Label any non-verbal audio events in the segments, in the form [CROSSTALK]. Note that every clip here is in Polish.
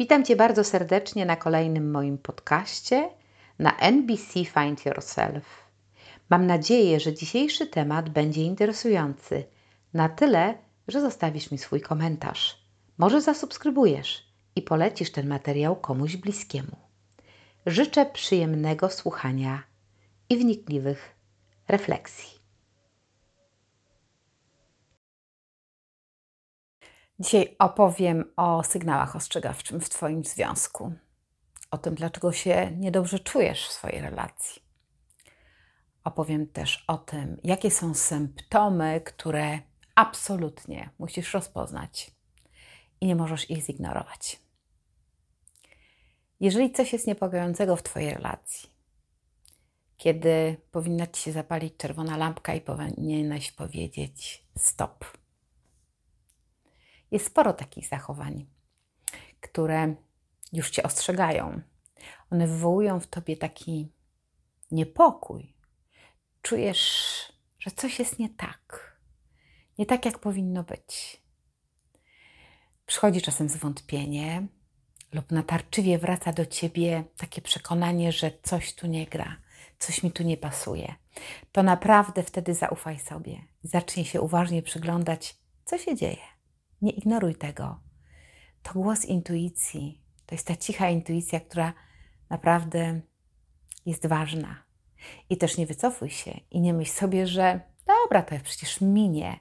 Witam Cię bardzo serdecznie na kolejnym moim podcaście na NBC Find Yourself. Mam nadzieję, że dzisiejszy temat będzie interesujący na tyle, że zostawisz mi swój komentarz. Może zasubskrybujesz i polecisz ten materiał komuś bliskiemu. Życzę przyjemnego słuchania i wnikliwych refleksji. Dzisiaj opowiem o sygnałach ostrzegawczym w Twoim związku, o tym, dlaczego się niedobrze czujesz w swojej relacji. Opowiem też o tym, jakie są symptomy, które absolutnie musisz rozpoznać i nie możesz ich zignorować. Jeżeli coś jest niepokojącego w Twojej relacji, kiedy powinna Ci się zapalić czerwona lampka i powinieneś powiedzieć stop jest sporo takich zachowań, które już cię ostrzegają. One wywołują w tobie taki niepokój. Czujesz, że coś jest nie tak. Nie tak, jak powinno być. Przychodzi czasem zwątpienie, lub natarczywie wraca do ciebie takie przekonanie, że coś tu nie gra, coś mi tu nie pasuje. To naprawdę wtedy zaufaj sobie. Zacznij się uważnie przyglądać, co się dzieje. Nie ignoruj tego. To głos intuicji. To jest ta cicha intuicja, która naprawdę jest ważna. I też nie wycofuj się i nie myśl sobie, że dobra, to przecież minie,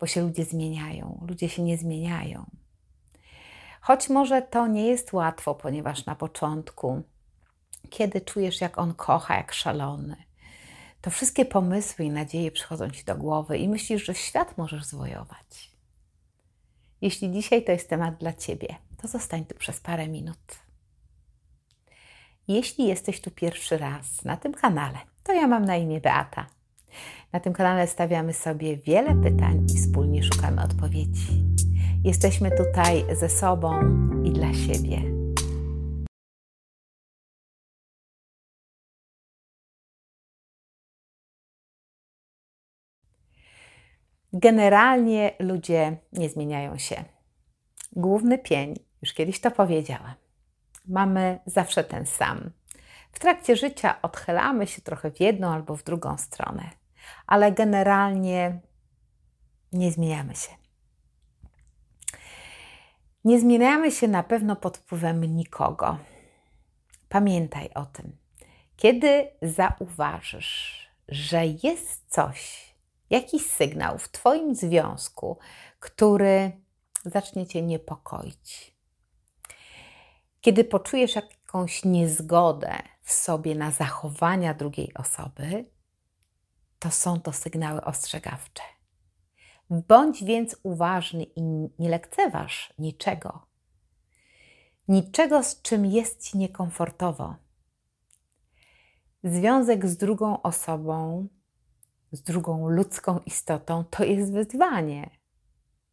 bo się ludzie zmieniają. Ludzie się nie zmieniają. Choć może to nie jest łatwo, ponieważ na początku, kiedy czujesz, jak on kocha, jak szalony, to wszystkie pomysły i nadzieje przychodzą ci do głowy i myślisz, że świat możesz zwojować. Jeśli dzisiaj to jest temat dla Ciebie, to zostań tu przez parę minut. Jeśli jesteś tu pierwszy raz na tym kanale, to ja mam na imię Beata. Na tym kanale stawiamy sobie wiele pytań i wspólnie szukamy odpowiedzi. Jesteśmy tutaj ze sobą i dla siebie. Generalnie ludzie nie zmieniają się. Główny pień, już kiedyś to powiedziałam, mamy zawsze ten sam. W trakcie życia odchylamy się trochę w jedną albo w drugą stronę, ale generalnie nie zmieniamy się. Nie zmieniamy się na pewno pod wpływem nikogo. Pamiętaj o tym. Kiedy zauważysz, że jest coś, jakiś sygnał w Twoim związku, który zacznie Cię niepokoić. Kiedy poczujesz jakąś niezgodę w sobie na zachowania drugiej osoby, to są to sygnały ostrzegawcze. Bądź więc uważny i nie lekceważ niczego. Niczego, z czym jest Ci niekomfortowo. Związek z drugą osobą z drugą ludzką istotą, to jest wyzwanie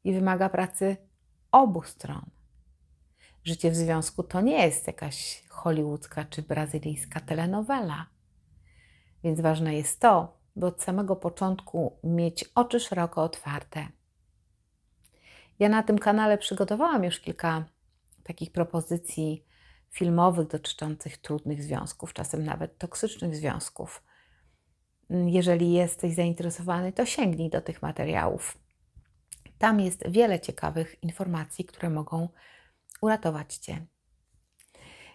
i wymaga pracy obu stron. Życie w związku to nie jest jakaś hollywoodzka czy brazylijska telenowela. Więc ważne jest to, by od samego początku mieć oczy szeroko otwarte. Ja na tym kanale przygotowałam już kilka takich propozycji filmowych dotyczących trudnych związków, czasem nawet toksycznych związków. Jeżeli jesteś zainteresowany, to sięgnij do tych materiałów. Tam jest wiele ciekawych informacji, które mogą uratować Cię.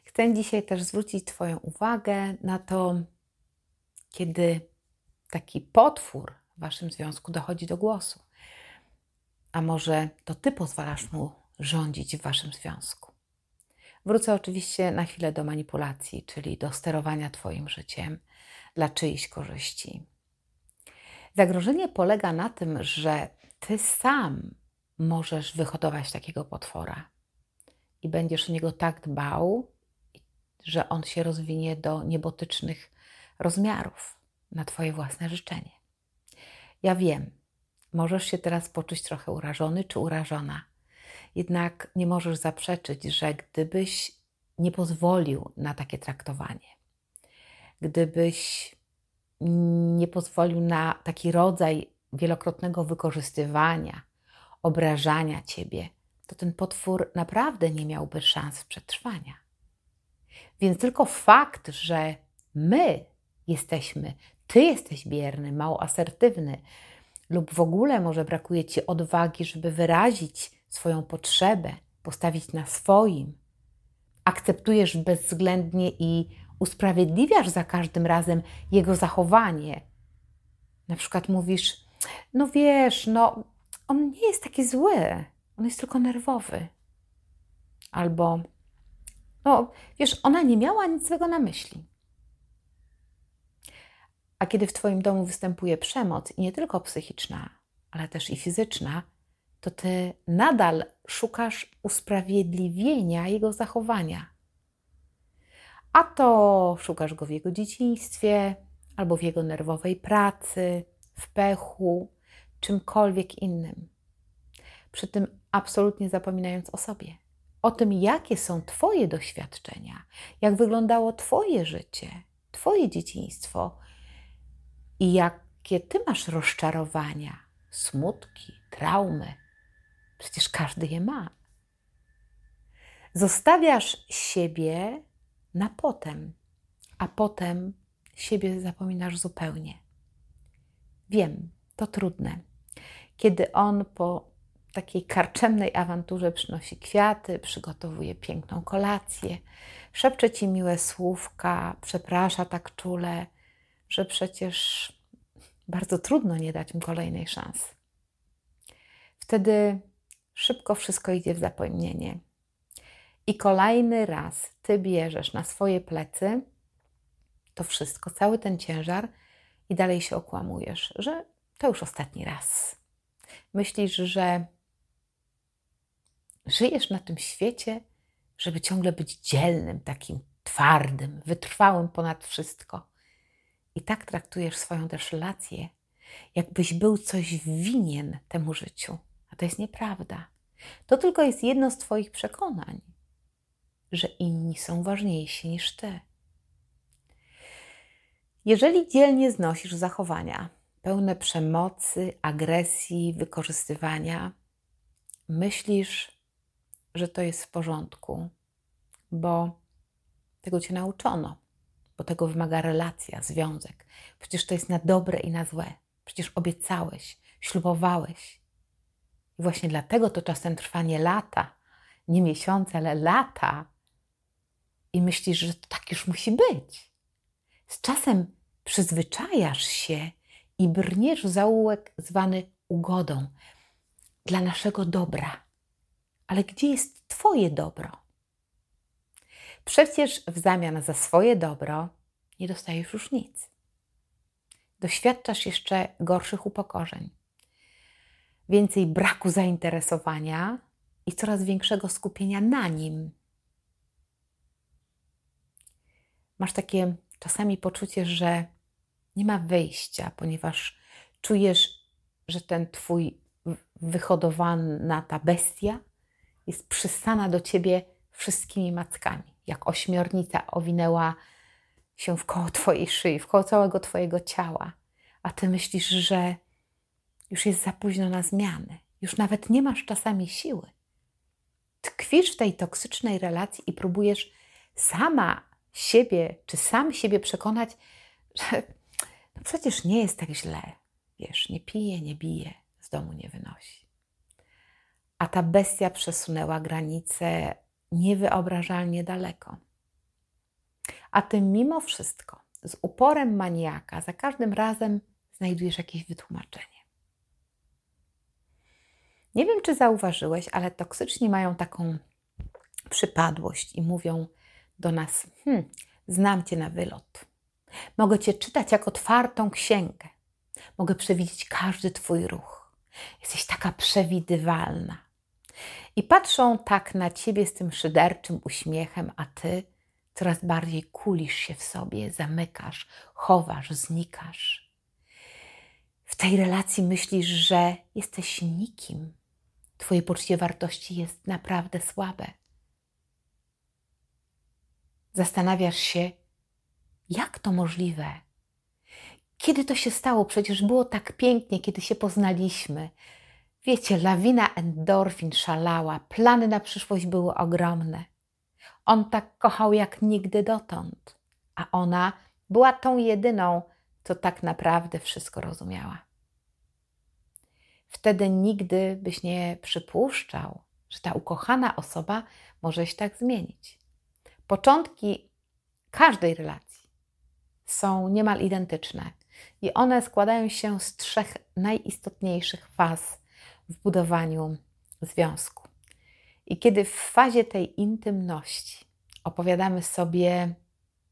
Chcę dzisiaj też zwrócić Twoją uwagę na to, kiedy taki potwór w Waszym związku dochodzi do głosu. A może to Ty pozwalasz mu rządzić w Waszym związku. Wrócę oczywiście na chwilę do manipulacji, czyli do sterowania Twoim życiem dla czyichś korzyści. Zagrożenie polega na tym, że ty sam możesz wyhodować takiego potwora i będziesz o niego tak dbał, że on się rozwinie do niebotycznych rozmiarów na Twoje własne życzenie. Ja wiem, możesz się teraz poczuć trochę urażony czy urażona, jednak nie możesz zaprzeczyć, że gdybyś nie pozwolił na takie traktowanie, gdybyś nie pozwolił na taki rodzaj wielokrotnego wykorzystywania, obrażania ciebie, to ten potwór naprawdę nie miałby szans przetrwania. Więc tylko fakt, że my jesteśmy, ty jesteś bierny, mało asertywny, lub w ogóle może brakuje ci odwagi, żeby wyrazić swoją potrzebę, postawić na swoim, akceptujesz bezwzględnie i usprawiedliwiasz za każdym razem jego zachowanie. Na przykład mówisz, no wiesz, no on nie jest taki zły, on jest tylko nerwowy. Albo, no wiesz, ona nie miała nic złego na myśli. A kiedy w Twoim domu występuje przemoc, i nie tylko psychiczna, ale też i fizyczna, to Ty nadal szukasz usprawiedliwienia jego zachowania. A to szukasz go w jego dzieciństwie, albo w jego nerwowej pracy, w pechu, czymkolwiek innym. Przy tym absolutnie zapominając o sobie, o tym, jakie są Twoje doświadczenia, jak wyglądało Twoje życie, Twoje dzieciństwo i jakie Ty masz rozczarowania, smutki, traumy. Przecież każdy je ma. Zostawiasz siebie na potem, a potem siebie zapominasz zupełnie. Wiem, to trudne. Kiedy on po takiej karczemnej awanturze przynosi kwiaty, przygotowuje piękną kolację, szepcze ci miłe słówka, przeprasza tak czule, że przecież bardzo trudno nie dać mu kolejnej szansy. Wtedy szybko wszystko idzie w zapomnienie. I kolejny raz ty bierzesz na swoje plecy to wszystko, cały ten ciężar i dalej się okłamujesz, że to już ostatni raz. Myślisz, że żyjesz na tym świecie, żeby ciągle być dzielnym, takim twardym, wytrwałym ponad wszystko. I tak traktujesz swoją też relację, jakbyś był coś winien temu życiu. A to jest nieprawda. To tylko jest jedno z Twoich przekonań, że inni są ważniejsi niż Ty. Jeżeli dzielnie znosisz zachowania pełne przemocy, agresji, wykorzystywania, myślisz, że to jest w porządku, bo tego cię nauczono, bo tego wymaga relacja, związek. Przecież to jest na dobre i na złe. Przecież obiecałeś, ślubowałeś. I właśnie dlatego to czasem trwa nie lata, nie miesiące, ale lata. I myślisz, że tak już musi być. Z czasem przyzwyczajasz się i brniesz w zaułek zwany ugodą dla naszego dobra. Ale gdzie jest Twoje dobro? Przecież w zamian za swoje dobro nie dostajesz już nic. Doświadczasz jeszcze gorszych upokorzeń, więcej braku zainteresowania i coraz większego skupienia na nim. Masz takie czasami poczucie, że nie ma wyjścia, ponieważ czujesz, że ten twój wyhodowana ta bestia jest przystana do ciebie wszystkimi mackami, jak ośmiornica owinęła się w koło twojej szyi, w koło całego twojego ciała, a ty myślisz, że już jest za późno na zmiany, już nawet nie masz czasami siły. Tkwisz w tej toksycznej relacji i próbujesz sama siebie, czy sam siebie przekonać, że no przecież nie jest tak źle. Wiesz, nie pije, nie bije, z domu nie wynosi. A ta bestia przesunęła granice niewyobrażalnie daleko. A ty mimo wszystko, z uporem maniaka, za każdym razem znajdujesz jakieś wytłumaczenie. Nie wiem, czy zauważyłeś, ale toksyczni mają taką przypadłość i mówią do nas: hmm, Znam cię na wylot. Mogę cię czytać jak otwartą księgę. Mogę przewidzieć każdy twój ruch. Jesteś taka przewidywalna. I patrzą tak na ciebie z tym szyderczym uśmiechem, a ty coraz bardziej kulisz się w sobie, zamykasz, chowasz, znikasz. W tej relacji myślisz, że jesteś nikim. Twoje poczucie wartości jest naprawdę słabe. Zastanawiasz się, jak to możliwe? Kiedy to się stało? Przecież było tak pięknie, kiedy się poznaliśmy. Wiecie, lawina endorfin szalała, plany na przyszłość były ogromne. On tak kochał jak nigdy dotąd, a ona była tą jedyną, co tak naprawdę wszystko rozumiała. Wtedy nigdy byś nie przypuszczał, że ta ukochana osoba może się tak zmienić. Początki każdej relacji są niemal identyczne i one składają się z trzech najistotniejszych faz w budowaniu związku. I kiedy w fazie tej intymności opowiadamy sobie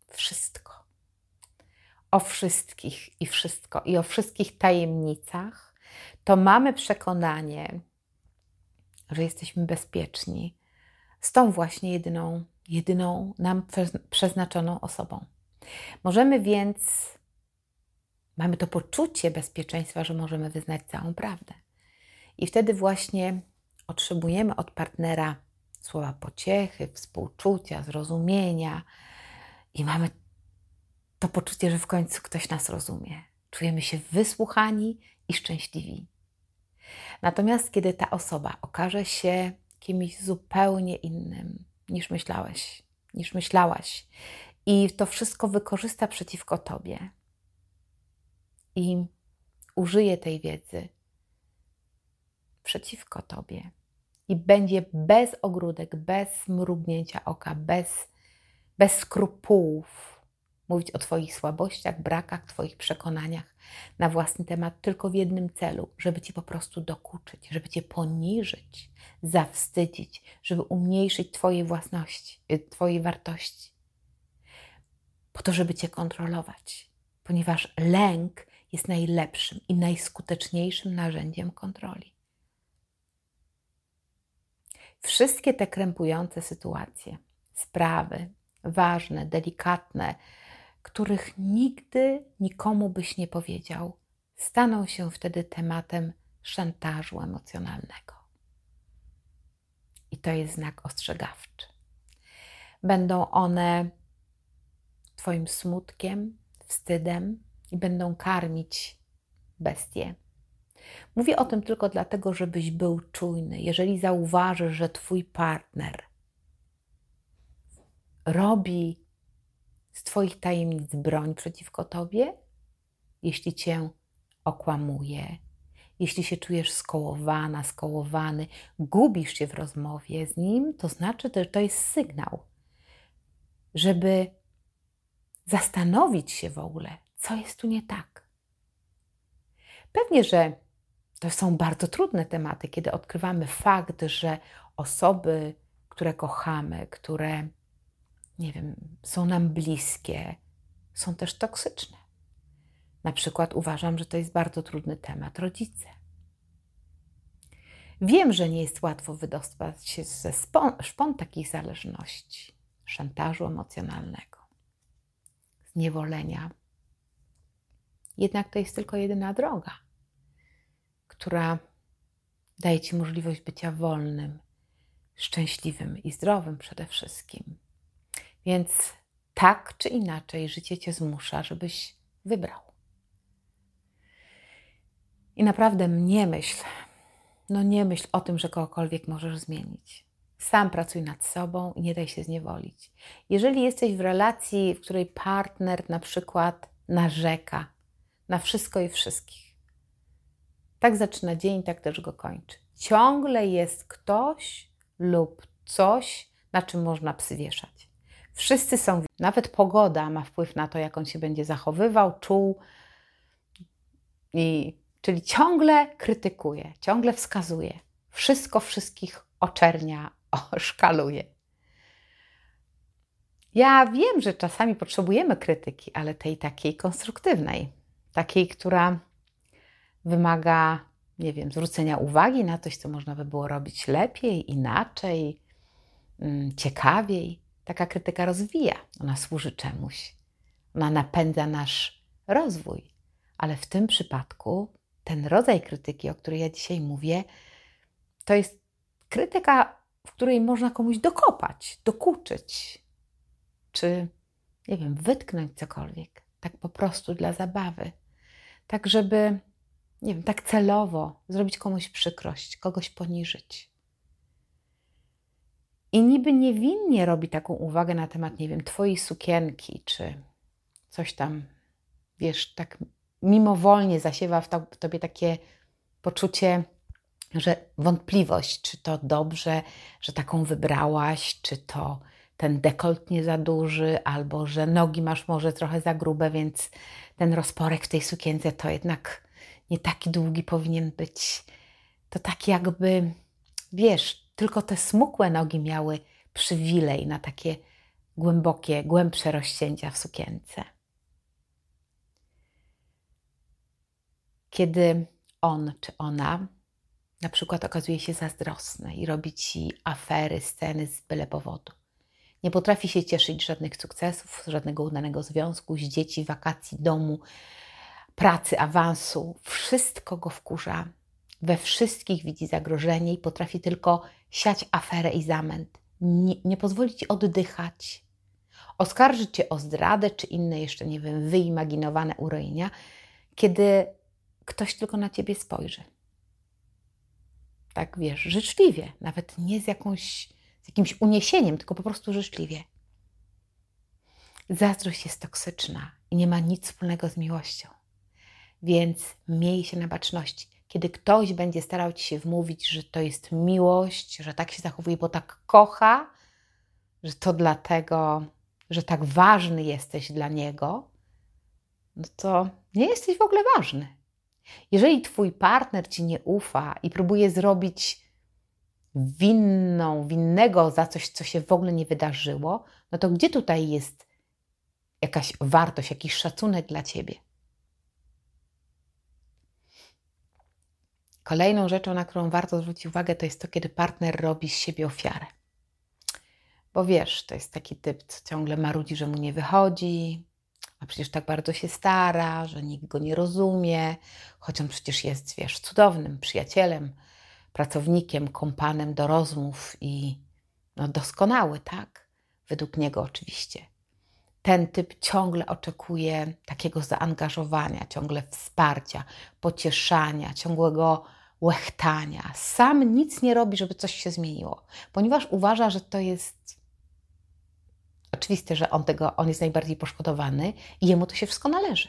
wszystko, o wszystkich i wszystko, i o wszystkich tajemnicach, to mamy przekonanie, że jesteśmy bezpieczni z tą właśnie jedyną, jedyną nam przeznaczoną osobą. Możemy więc, mamy to poczucie bezpieczeństwa, że możemy wyznać całą prawdę. I wtedy właśnie otrzymujemy od partnera słowa pociechy, współczucia, zrozumienia i mamy to poczucie, że w końcu ktoś nas rozumie. Czujemy się wysłuchani i szczęśliwi. Natomiast kiedy ta osoba okaże się kimś zupełnie innym niż myślałeś, niż myślałaś, i to wszystko wykorzysta przeciwko tobie. I użyje tej wiedzy przeciwko tobie. I będzie bez ogródek, bez mrugnięcia oka, bez, bez skrupułów mówić o Twoich słabościach, brakach, Twoich przekonaniach na własny temat, tylko w jednym celu, żeby Ci po prostu dokuczyć, żeby Cię poniżyć, zawstydzić, żeby umniejszyć Twojej własności, y, Twojej wartości. Po to, żeby Cię kontrolować, ponieważ lęk jest najlepszym i najskuteczniejszym narzędziem kontroli. Wszystkie te krępujące sytuacje, sprawy, ważne, delikatne, których nigdy nikomu byś nie powiedział, staną się wtedy tematem szantażu emocjonalnego. I to jest znak ostrzegawczy. Będą one Twoim smutkiem, wstydem i będą karmić bestie. Mówię o tym tylko dlatego, żebyś był czujny. Jeżeli zauważysz, że Twój partner robi z Twoich tajemnic broń przeciwko Tobie, jeśli Cię okłamuje, jeśli się czujesz skołowana, skołowany, gubisz się w rozmowie z nim, to znaczy, że to jest sygnał, żeby zastanowić się w ogóle, co jest tu nie tak. Pewnie, że to są bardzo trudne tematy, kiedy odkrywamy fakt, że osoby, które kochamy, które nie wiem, są nam bliskie, są też toksyczne. Na przykład uważam, że to jest bardzo trudny temat rodzice. Wiem, że nie jest łatwo wydostać się ze szpon takich zależności, szantażu emocjonalnego, zniewolenia. Jednak to jest tylko jedyna droga, która daje Ci możliwość bycia wolnym, szczęśliwym i zdrowym przede wszystkim. Więc tak czy inaczej życie cię zmusza, żebyś wybrał. I naprawdę nie myśl, no nie myśl o tym, że kogokolwiek możesz zmienić. Sam pracuj nad sobą i nie daj się zniewolić. Jeżeli jesteś w relacji, w której partner na przykład narzeka na wszystko i wszystkich, tak zaczyna dzień, tak też go kończy. Ciągle jest ktoś lub coś, na czym można psy wieszać. Wszyscy są, nawet pogoda ma wpływ na to, jak on się będzie zachowywał, czuł. I, czyli ciągle krytykuje, ciągle wskazuje. Wszystko wszystkich oczernia, [LAUGHS] szkaluje. Ja wiem, że czasami potrzebujemy krytyki, ale tej takiej konstruktywnej, takiej, która wymaga, nie wiem, zwrócenia uwagi na coś, co można by było robić lepiej, inaczej, mm, ciekawiej. Taka krytyka rozwija, ona służy czemuś, ona napędza nasz rozwój, ale w tym przypadku ten rodzaj krytyki, o której ja dzisiaj mówię, to jest krytyka, w której można komuś dokopać, dokuczyć, czy nie wiem, wytknąć cokolwiek, tak po prostu dla zabawy, tak żeby nie wiem, tak celowo zrobić komuś przykrość, kogoś poniżyć. I niby niewinnie robi taką uwagę na temat, nie wiem, twojej sukienki, czy coś tam, wiesz, tak mimowolnie zasiewa w, to, w tobie takie poczucie, że wątpliwość, czy to dobrze, że taką wybrałaś, czy to ten dekolt nie za duży, albo że nogi masz może trochę za grube, więc ten rozporek w tej sukience to jednak nie taki długi powinien być. To tak jakby, wiesz, tylko te smukłe nogi miały przywilej na takie głębokie, głębsze rozcięcia w sukience. Kiedy on czy ona na przykład okazuje się zazdrosny i robi ci afery, sceny z byle powodu. Nie potrafi się cieszyć żadnych sukcesów, żadnego udanego związku, z dzieci, wakacji, domu, pracy, awansu. Wszystko go wkurza. We wszystkich widzi zagrożenie i potrafi tylko siać aferę i zamęt. Nie, nie pozwoli ci oddychać. Oskarży cię o zdradę czy inne jeszcze, nie wiem, wyimaginowane urojenia, kiedy ktoś tylko na ciebie spojrzy. Tak wiesz, życzliwie, nawet nie z, jakąś, z jakimś uniesieniem, tylko po prostu życzliwie. Zazdrość jest toksyczna i nie ma nic wspólnego z miłością. Więc miej się na baczności. Kiedy ktoś będzie starał ci się wmówić, że to jest miłość, że tak się zachowuje, bo tak kocha, że to dlatego, że tak ważny jesteś dla niego, no to nie jesteś w ogóle ważny. Jeżeli twój partner ci nie ufa i próbuje zrobić winną, winnego za coś, co się w ogóle nie wydarzyło, no to gdzie tutaj jest jakaś wartość, jakiś szacunek dla ciebie? Kolejną rzeczą, na którą warto zwrócić uwagę, to jest to, kiedy partner robi z siebie ofiarę. Bo wiesz, to jest taki typ, co ciągle marudzi, że mu nie wychodzi, a przecież tak bardzo się stara, że nikt go nie rozumie, choć on przecież jest, wiesz, cudownym przyjacielem, pracownikiem, kompanem do rozmów i no, doskonały, tak? Według niego oczywiście. Ten typ ciągle oczekuje takiego zaangażowania, ciągle wsparcia, pocieszania, ciągłego łechtania. Sam nic nie robi, żeby coś się zmieniło, ponieważ uważa, że to jest oczywiste, że on, tego, on jest najbardziej poszkodowany i jemu to się wszystko należy.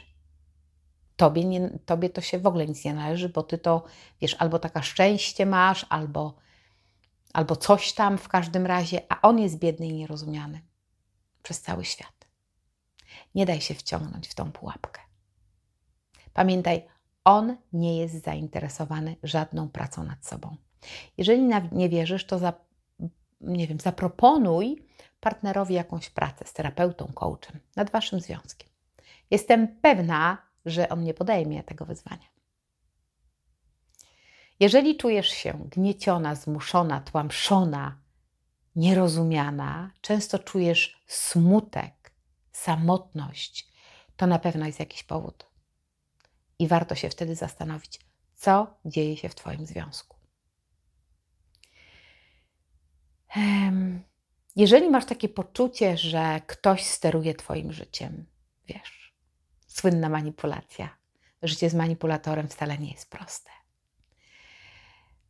Tobie, nie, tobie to się w ogóle nic nie należy, bo ty to, wiesz, albo taka szczęście masz, albo, albo coś tam w każdym razie, a on jest biedny i nierozumiany przez cały świat. Nie daj się wciągnąć w tą pułapkę. Pamiętaj, on nie jest zainteresowany żadną pracą nad sobą. Jeżeli nie wierzysz, to za, nie wiem, zaproponuj partnerowi jakąś pracę z terapeutą, coachem nad waszym związkiem. Jestem pewna, że on nie podejmie tego wyzwania. Jeżeli czujesz się gnieciona, zmuszona, tłamszona, nierozumiana, często czujesz smutek, samotność, to na pewno jest jakiś powód. I warto się wtedy zastanowić, co dzieje się w Twoim związku. Jeżeli masz takie poczucie, że ktoś steruje Twoim życiem, wiesz, słynna manipulacja. Życie z manipulatorem wcale nie jest proste,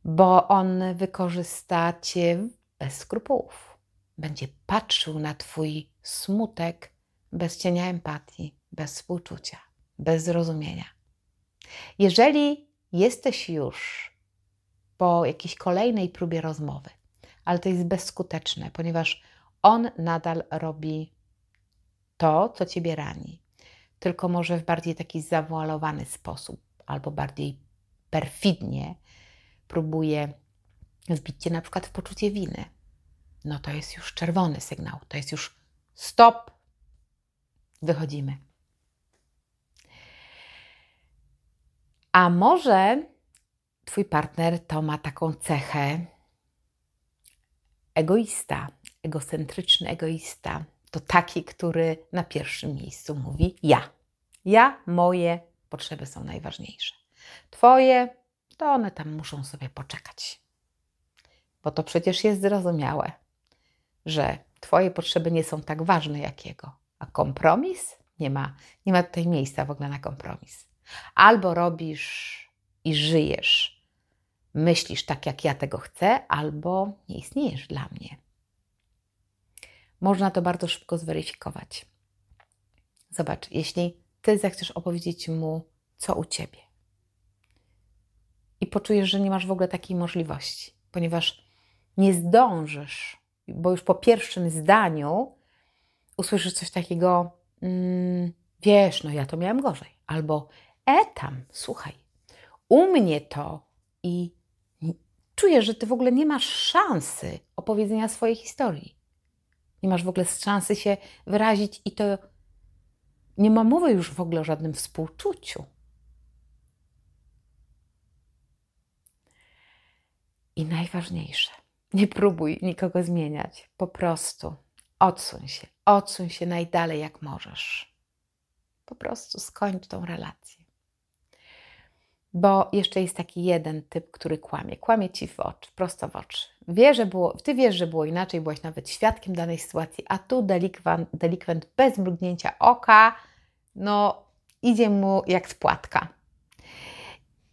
bo on wykorzysta Cię bez skrupułów. Będzie patrzył na Twój smutek bez cienia empatii, bez współczucia, bez zrozumienia. Jeżeli jesteś już po jakiejś kolejnej próbie rozmowy, ale to jest bezskuteczne, ponieważ on nadal robi to, co ciebie rani, tylko może w bardziej taki zawoalowany sposób albo bardziej perfidnie próbuje wbić cię na przykład w poczucie winy. No to jest już czerwony sygnał, to jest już stop, wychodzimy. A może twój partner to ma taką cechę, egoista, egocentryczny egoista to taki, który na pierwszym miejscu mówi ja. Ja, moje potrzeby są najważniejsze. Twoje, to one tam muszą sobie poczekać. Bo to przecież jest zrozumiałe, że Twoje potrzeby nie są tak ważne jak jego. A kompromis? Nie ma, nie ma tutaj miejsca w ogóle na kompromis. Albo robisz i żyjesz, myślisz tak, jak ja tego chcę, albo nie istniejesz dla mnie. Można to bardzo szybko zweryfikować. Zobacz, jeśli ty zechcesz opowiedzieć mu, co u ciebie, i poczujesz, że nie masz w ogóle takiej możliwości, ponieważ nie zdążysz, bo już po pierwszym zdaniu usłyszysz coś takiego, mm, wiesz, no ja to miałem gorzej, albo e tam, słuchaj, u mnie to i czujesz, że ty w ogóle nie masz szansy opowiedzenia swojej historii. Nie masz w ogóle szansy się wyrazić i to nie ma mowy już w ogóle o żadnym współczuciu. I najważniejsze, nie próbuj nikogo zmieniać. Po prostu odsuń się, odsuń się najdalej jak możesz. Po prostu skończ tą relację. Bo jeszcze jest taki jeden typ, który kłamie. Kłamie ci w oczy, prosto w oczy. Wie, że było, ty wiesz, że było inaczej, byłaś nawet świadkiem danej sytuacji, a tu delikwent, delikwent bez mrugnięcia oka, no idzie mu jak spłatka.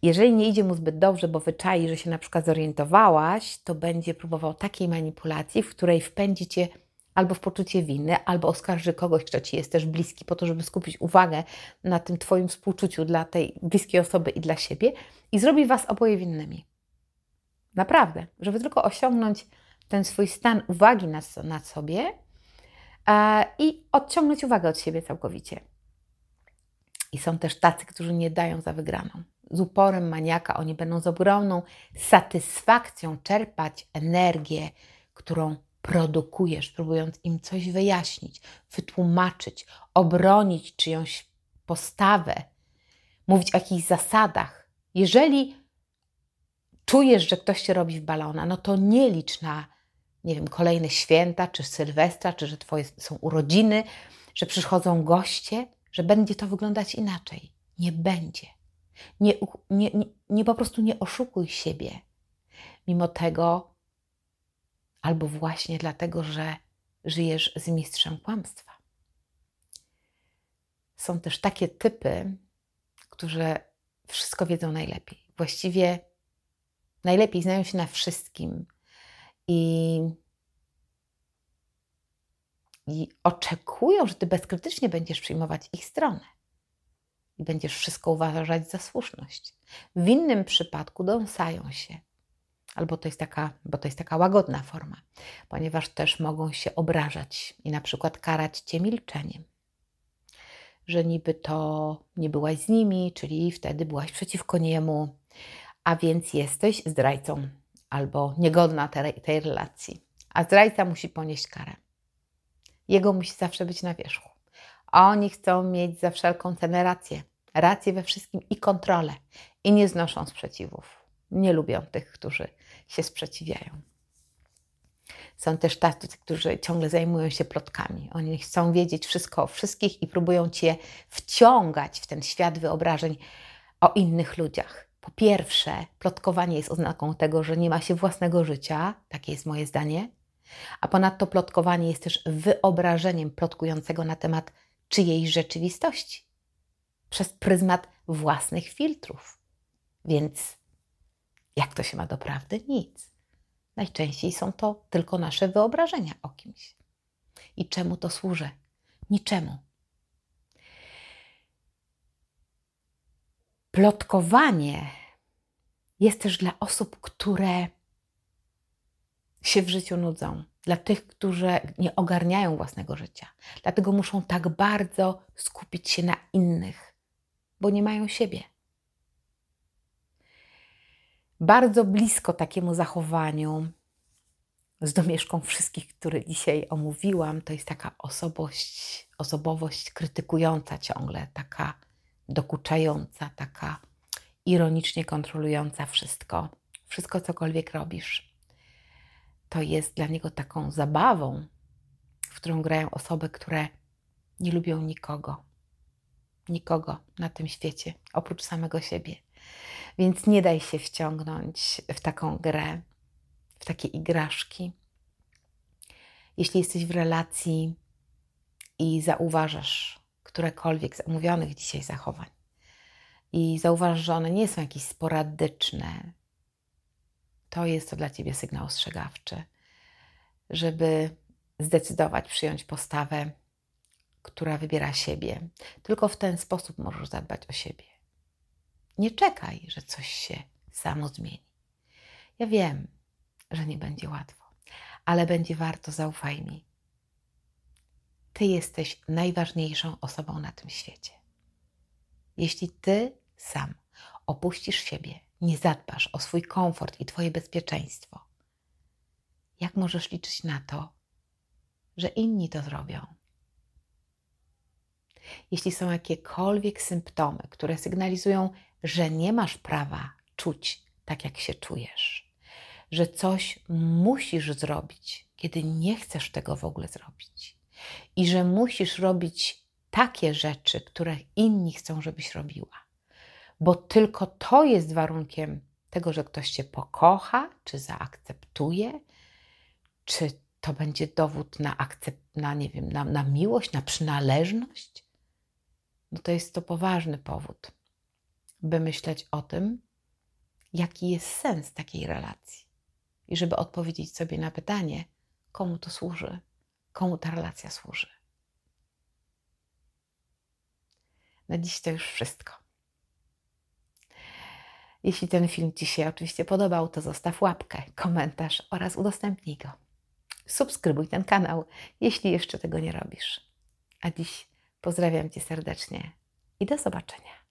Jeżeli nie idzie mu zbyt dobrze, bo wyczai, że się na przykład zorientowałaś, to będzie próbował takiej manipulacji, w której wpędzi cię albo w poczucie winy, albo oskarży kogoś, kto ci jest też bliski, po to, żeby skupić uwagę na tym Twoim współczuciu dla tej bliskiej osoby i dla siebie i zrobi Was oboje winnymi. Naprawdę, żeby tylko osiągnąć ten swój stan uwagi nad, sobie e, i odciągnąć uwagę od siebie całkowicie. I są też tacy, którzy nie dają za wygraną z uporem maniaka, oni będą z ogromną satysfakcją czerpać energię, którą produkujesz, próbując im coś wyjaśnić, wytłumaczyć, obronić czyjąś postawę, mówić o jakichś zasadach. Jeżeli czujesz, że ktoś cię robi w balona, no to nie licz na, nie wiem, kolejne święta, czy Sylwestra, czy że twoje są urodziny, że przychodzą goście, że będzie to wyglądać inaczej. Nie będzie. Nie, nie, nie, nie po prostu nie oszukuj siebie. Mimo tego, albo właśnie dlatego, że żyjesz z mistrzem kłamstwa. Są też takie typy, którzy wszystko wiedzą najlepiej. Właściwie najlepiej znają się na wszystkim i, i oczekują, że ty bezkrytycznie będziesz przyjmować ich stronę i będziesz wszystko uważać za słuszność. W innym przypadku dąsają się. Albo to jest taka, bo to jest taka łagodna forma, ponieważ też mogą się obrażać i na przykład karać cię milczeniem. Że niby to nie byłaś z nimi, czyli wtedy byłaś przeciwko niemu, a więc jesteś zdrajcą albo niegodna tej, tej relacji. A zdrajca musi ponieść karę. Jego musi zawsze być na wierzchu. Oni chcą mieć za wszelką cenę rację. Rację we wszystkim i kontrolę. I nie znoszą sprzeciwów. Nie lubią tych, którzy się sprzeciwiają. Są też tacy, którzy ciągle zajmują się plotkami. Oni chcą wiedzieć wszystko o wszystkich i próbują cię wciągać w ten świat wyobrażeń o innych ludziach. Po pierwsze, plotkowanie jest oznaką tego, że nie ma się własnego życia, takie jest moje zdanie, a ponadto plotkowanie jest też wyobrażeniem plotkującego na temat czyjejś rzeczywistości przez pryzmat własnych filtrów. Więc jak to się ma do prawdy? Nic. Najczęściej są to tylko nasze wyobrażenia o kimś. I czemu to służy? Niczemu. Plotkowanie jest też dla osób, które się w życiu nudzą, dla tych, którzy nie ogarniają własnego życia. Dlatego muszą tak bardzo skupić się na innych, bo nie mają siebie. Bardzo blisko takiemu zachowaniu z domieszką wszystkich, które dzisiaj omówiłam, to jest taka osobowość, osobowość krytykująca ciągle, taka dokuczająca, taka ironicznie kontrolująca wszystko, wszystko cokolwiek robisz to jest dla niego taką zabawą, w którą grają osoby, które nie lubią nikogo. Nikogo na tym świecie, oprócz samego siebie. Więc nie daj się wciągnąć w taką grę, w takie igraszki. Jeśli jesteś w relacji i zauważasz którekolwiek z omówionych dzisiaj zachowań, i zauważ, że one nie są jakieś sporadyczne, to jest to dla ciebie sygnał ostrzegawczy, żeby zdecydować, przyjąć postawę, która wybiera siebie. Tylko w ten sposób możesz zadbać o siebie. Nie czekaj, że coś się samo zmieni. Ja wiem, że nie będzie łatwo, ale będzie warto, zaufaj mi. Ty jesteś najważniejszą osobą na tym świecie. Jeśli ty sam opuścisz siebie, nie zadbasz o swój komfort i Twoje bezpieczeństwo, jak możesz liczyć na to, że inni to zrobią? Jeśli są jakiekolwiek symptomy, które sygnalizują, że nie masz prawa czuć tak, jak się czujesz, że coś musisz zrobić, kiedy nie chcesz tego w ogóle zrobić, i że musisz robić takie rzeczy, które inni chcą, żebyś robiła, bo tylko to jest warunkiem tego, że ktoś cię pokocha, czy zaakceptuje, czy to będzie dowód na, akcept, na nie wiem, na, na miłość, na przynależność, no to jest to poważny powód, by myśleć o tym, jaki jest sens takiej relacji. I żeby odpowiedzieć sobie na pytanie, komu to służy, komu ta relacja służy. Na dziś to już wszystko. Jeśli ten film Ci się oczywiście podobał, to zostaw łapkę, komentarz oraz udostępnij go. Subskrybuj ten kanał, jeśli jeszcze tego nie robisz. A dziś pozdrawiam Cię serdecznie i do zobaczenia.